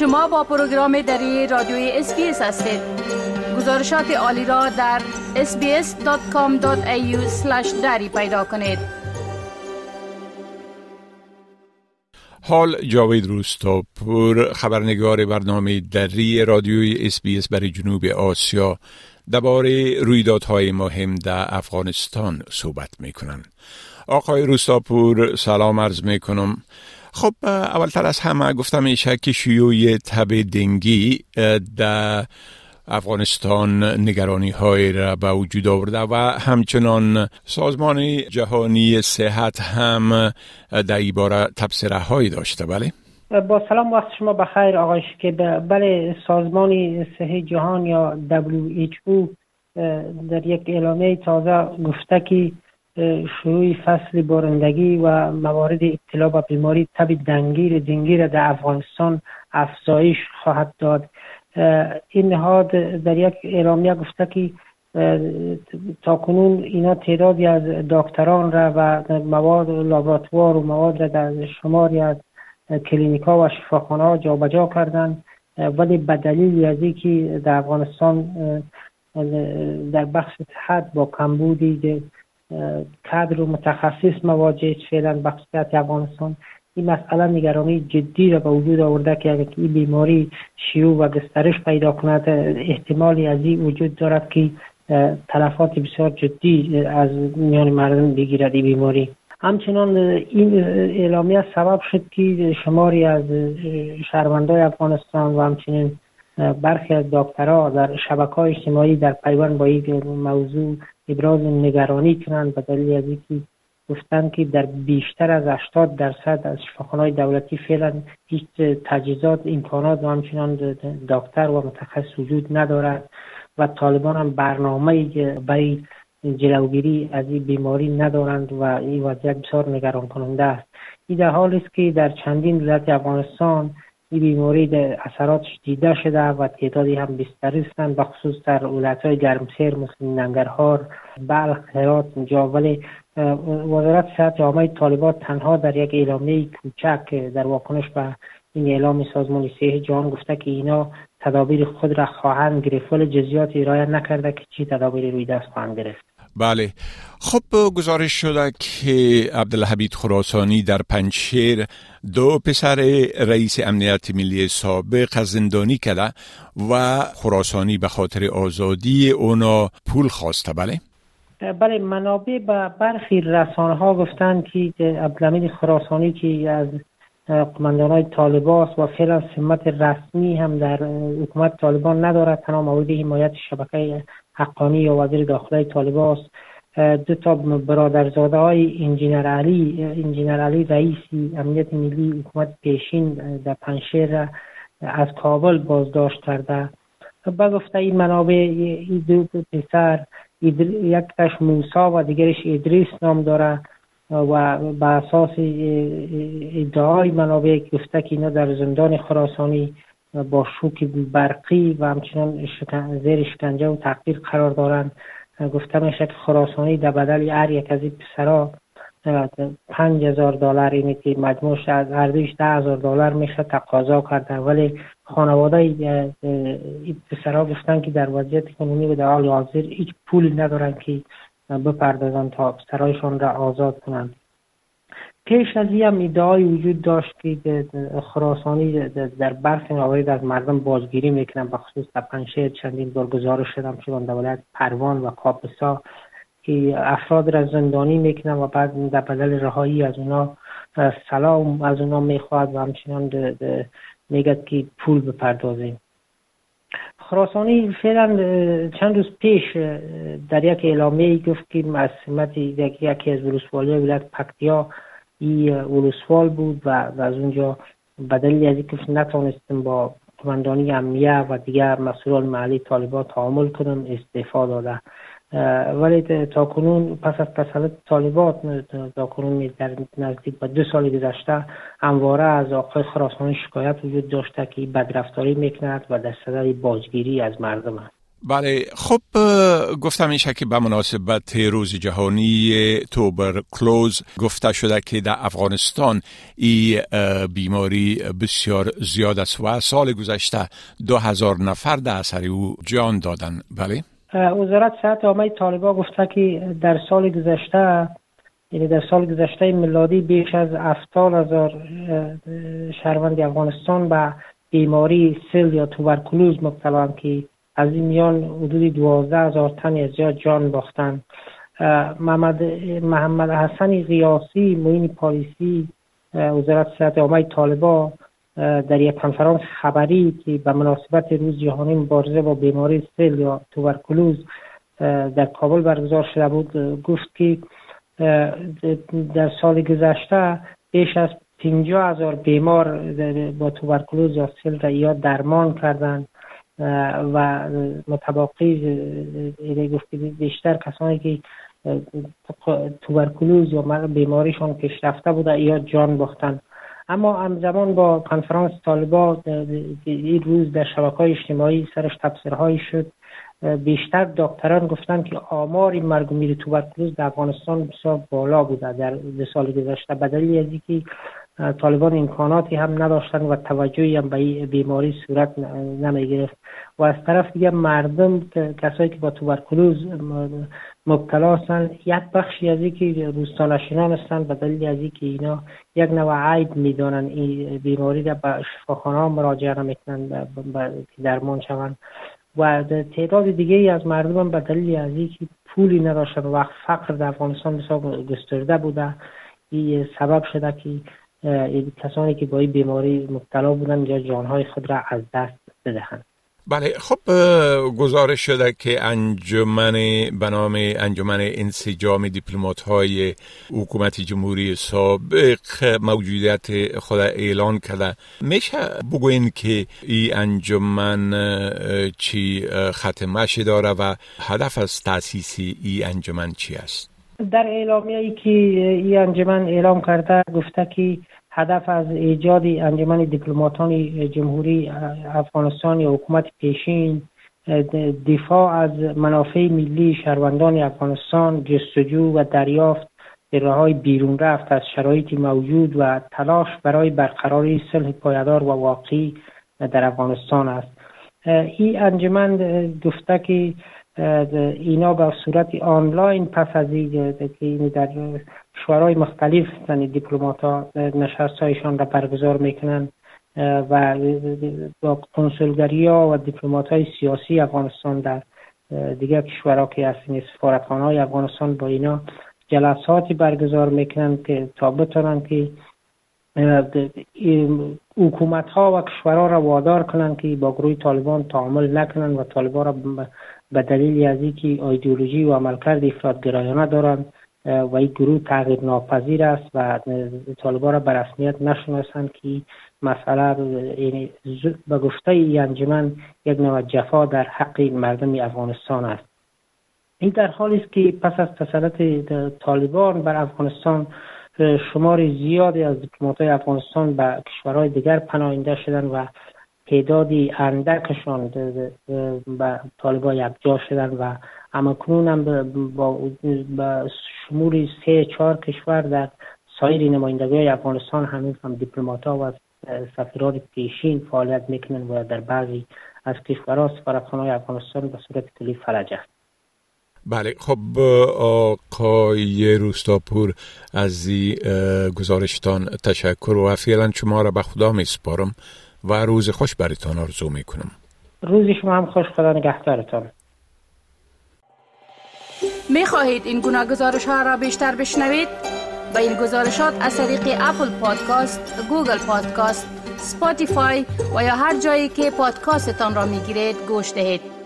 شما با پروگرام دری رادیوی SBS هستید. گزارشات عالی را در sbs.com.au دری پیدا کنید. حال جاوید روستاپور خبرنگار برنامه دری رادیوی SBS برای جنوب آسیا درباره رویدادهای مهم در افغانستان صحبت می کنند. آقای روستاپور سلام عرض می کنم خب اولتر از همه گفتم میشه که شیوع تب دنگی در افغانستان نگرانی های را به وجود آورده و همچنان سازمان جهانی صحت هم در این باره تبصره هایی داشته بله؟ با سلام وقت شما بخیر آقای که بله سازمان صحی جهان یا WHO در یک اعلامیه تازه گفته که شروع فصل بارندگی و موارد ابتلا به بیماری تب دنگیر دنگیر در افغانستان افزایش خواهد داد. این نهاد در یک اعلامیه گفته که تا کنون اینا تعدادی از دکتران را و مواد لابراتوار و مواد را در شماری از کلینیک ها و شفاخانه ها جابجا کردند. ولی به دلیل از اینکه در افغانستان در بخش صحت با کمبودی کادر و متخصص مواجه فعلا بخشیت افغانستان. این مسئله نگرانی جدی را به وجود آورده که اگر این بیماری شیوع و گسترش پیدا کند احتمالی از این وجود دارد که تلفات بسیار جدی از میان مردم بگیرد این بیماری. همچنان این اعلامیه سبب شد که شماری از شهروندای افغانستان و همچنین برخی از دکترها در شبکه های اجتماعی در پیوند با این موضوع ابراز نگرانی کنند به دلیل از اینکه گفتند که در بیشتر از 80 درصد از شفاخانه دولتی فعلا هیچ تجهیزات امکانات و همچنان دکتر و متخصص وجود ندارد و طالبان هم برنامه برای جلوگیری از این بیماری ندارند و این وضعیت بسیار نگران کننده است. این در حال است که در چندین ولایت افغانستان این بیماری اثراتش دیده شده و تعدادی هم بستری هستند بخصوص در ولایت های گرمسیر مثل ننگرهار بلخ هرات اینجا. ولی وزارت صحت جامعه طالبات تنها در یک اعلامیه کوچک در واکنش به این اعلام سازمان صحی جهان گفته که اینا تدابیر خود را خواهند گرفت. ولی جزیات ارائه نکرده که چی تدابیر روی دست خواهند گرفت. بله خب گزارش شده که عبدالحبید خراسانی در پنجشیر دو پسر رئیس امنیت ملی سابق زندانی کرده و خراسانی به خاطر آزادی اونا پول خواسته بله؟ بله منابع به برخی رسانه ها گفتند که عبدالحمید خراسانی که از قماندان های طالباس و فعلا سمت رسمی هم در حکومت طالبان ندارد تنها مورد حمایت شبکه حقانی یا وزیر داخلی طالباس دو تا برادرزاده های انجینر علی انجینر علی رئیسی امنیت ملی حکومت پیشین در پنشیر از کابل بازداشت کرده. با گفته این منابع این دو پسر یکش موسا و دیگرش ادریس نام داره. و به اساس ادعای منابع گفته که اینا در زندان خراسانی با شوک برقی و همچنان زیر شکنجه و تقدیر قرار دارند. گفته میشه که خراسانی در بدل هر یک از این پسرها پنج هزار دلار اینه که مجموعش از ارزش ده هزار دلار میشه تقاضا کرده ولی خانواده این پسرها گفتن که در وضعیت کنونی و در حال حاضر هیچ پولی ندارن که بپردازن تا پسرهایشان را آزاد کنند. پیش از هم ادعای وجود داشت که خراسانی در برخی موارد از مردم بازگیری می‌کنن بخصوص در پنشهر چندین بار گزارش شدم شدن در ولایت پروان و کاپسا که افراد را زندانی می‌کنن و بعد در بدل رهایی از اونا سلام از اونا می‌خواد و همچنان میگد که پول بپردازیم. خراسانی فعلا چند روز پیش در یک اعلامیه گفت که از سمت یکی از ولسوالی ولایت پکتیا ای ولسوال بود و, از اونجا بدلی از اینکه نتونستیم با قماندانی امنیه و دیگر مسئولان محلی طالبان تعامل کنم استعفا داده. ولی تا کنون پس از تسلط طالبات تا کنون در نزدیک به دو سال گذشته همواره از آقای خراسانی شکایت وجود داشته که بدرفتاری می‌کند و در صدر باجگیری از مردم است. بله خب گفتم میشه که به مناسبت روز جهانی توبرکلوز گفته شده که در افغانستان این بیماری بسیار زیاد است و سال گذشته دو هزار نفر در اثر او جان دادن. بله؟ وزارت صحت عامه طالبا گفته که در سال گذشته یعنی در سال گذشته میلادی بیش از افتال هزار شهروند افغانستان به بیماری سل یا توبرکلوز مبتلا که از این میان حدود دوازده هزار تن از زیاد جان باختن. محمد, محمد حسن قیاسی معین پالیسی وزارت صحت عامه طالبا در یک کنفرانس خبری که به مناسبت روز جهانی مبارزه با بیماری سل یا توبرکلوز در کابل برگزار شده بود گفت که در سال گذشته بیش از 50 هزار بیمار با توبرکلوز یا سل را یا درمان کردند. و متباقی گفت بیشتر کسانی که توبرکلوز یا بیماریشان پیشرفته بوده یا جان باختن. اما همزمان با کنفرانس طالبا این روز در شبکه های اجتماعی سرش تبصرهایی شد. بیشتر دکتران گفتن که آمار مرگ و میر توبرکلوز در افغانستان بسیار بالا بوده. در سال گذشته به از اینکه طالبان امکاناتی هم نداشتن و توجهی هم به بیماری صورت نمی گرفت و از طرف دیگه مردم کسایی که با توبرکلوز مبتلا هستند یک بخشی از اینکه روستانشینان هستند به دلیل از اینکه اینا یک نوع عیب می‌دانن این بیماری را به شفاخانه مراجعه نمی‌کنن که درمان شوند. و تعداد دیگه ای از مردم به دلیل از اینکه پولی نداشتن و فقر در افغانستان بسیار گسترده بوده این سبب شده که کسانی که با این بیماری مبتلا بودن یا جانهای خود را از دست بدهند. بله خب گزارش شده که انجمن به نام انجمن انسجام دیپلمات های حکومت جمهوری سابق موجودیت خود اعلان کرده. میشه بگوین که این انجمن چی ختمش داره و هدف از تاسیس این انجمن چی است؟ در اعلامیه ای که این انجمن اعلام کرده گفته که هدف از ایجاد انجمن دیپلماتان جمهوری افغانستان یا حکومت پیشین دفاع از منافع ملی شهروندان افغانستان جستجو و دریافت های بیرون رفت از شرایط موجود و تلاش برای برقراری صلح پایدار و واقعی در افغانستان است. این انجمن گفته که اینا به صورت آنلاین پس از این در شورای مختلف یعنی دیپلمات ها نشست هایشان را برگزار می‌کنن و با کنسولگری ها و دیپلمات های سیاسی افغانستان در دیگر کشورها که هستین سفارتخانه های افغانستان با اینا جلساتی برگزار می‌کنن که تا بتونن که حکومت ها و کشورها را وادار کنند که با گروه طالبان تعامل نکنند و طالبان را به دلیل از اینکه ایدئولوژی و عملکرد افرادگرایانه دارند و این گروه تغییر ناپذیر است و طالبان را به رسمیت نشناسند که مسئله یعنی به گفته انجمن یک نوع جفا در حق مردم افغانستان است. این در حالی است که پس از تسلط طالبان بر افغانستان شمار زیادی از دیپلمات‌های افغانستان به کشورهای دیگر پناهنده شدن و تعدادی اندکشان به طالبان یکجا شدن و اما کنون هم با, شمول سه چهار کشور در سایر نمایندگی های افغانستان هنوز هم دیپلمات ها و سفیران پیشین فعالیت می‌کنن و در بعضی از کشورها سفارتخانه های افغانستان به صورت کلی فلج است. بله خب آقای روستاپور از گزارشتان تشکر و فعلا شما را به خدا می سپارم و روز خوش برتان آرزو می کنم روز شما هم خوش خدا نگهدارتان می خواهید این گونه گزارش ها را بیشتر بشنوید؟ با این گزارشات از طریق Apple Podcast، Google Podcast، Spotify و یا هر جایی که پادکاستتان را می گیرید گوش دهید.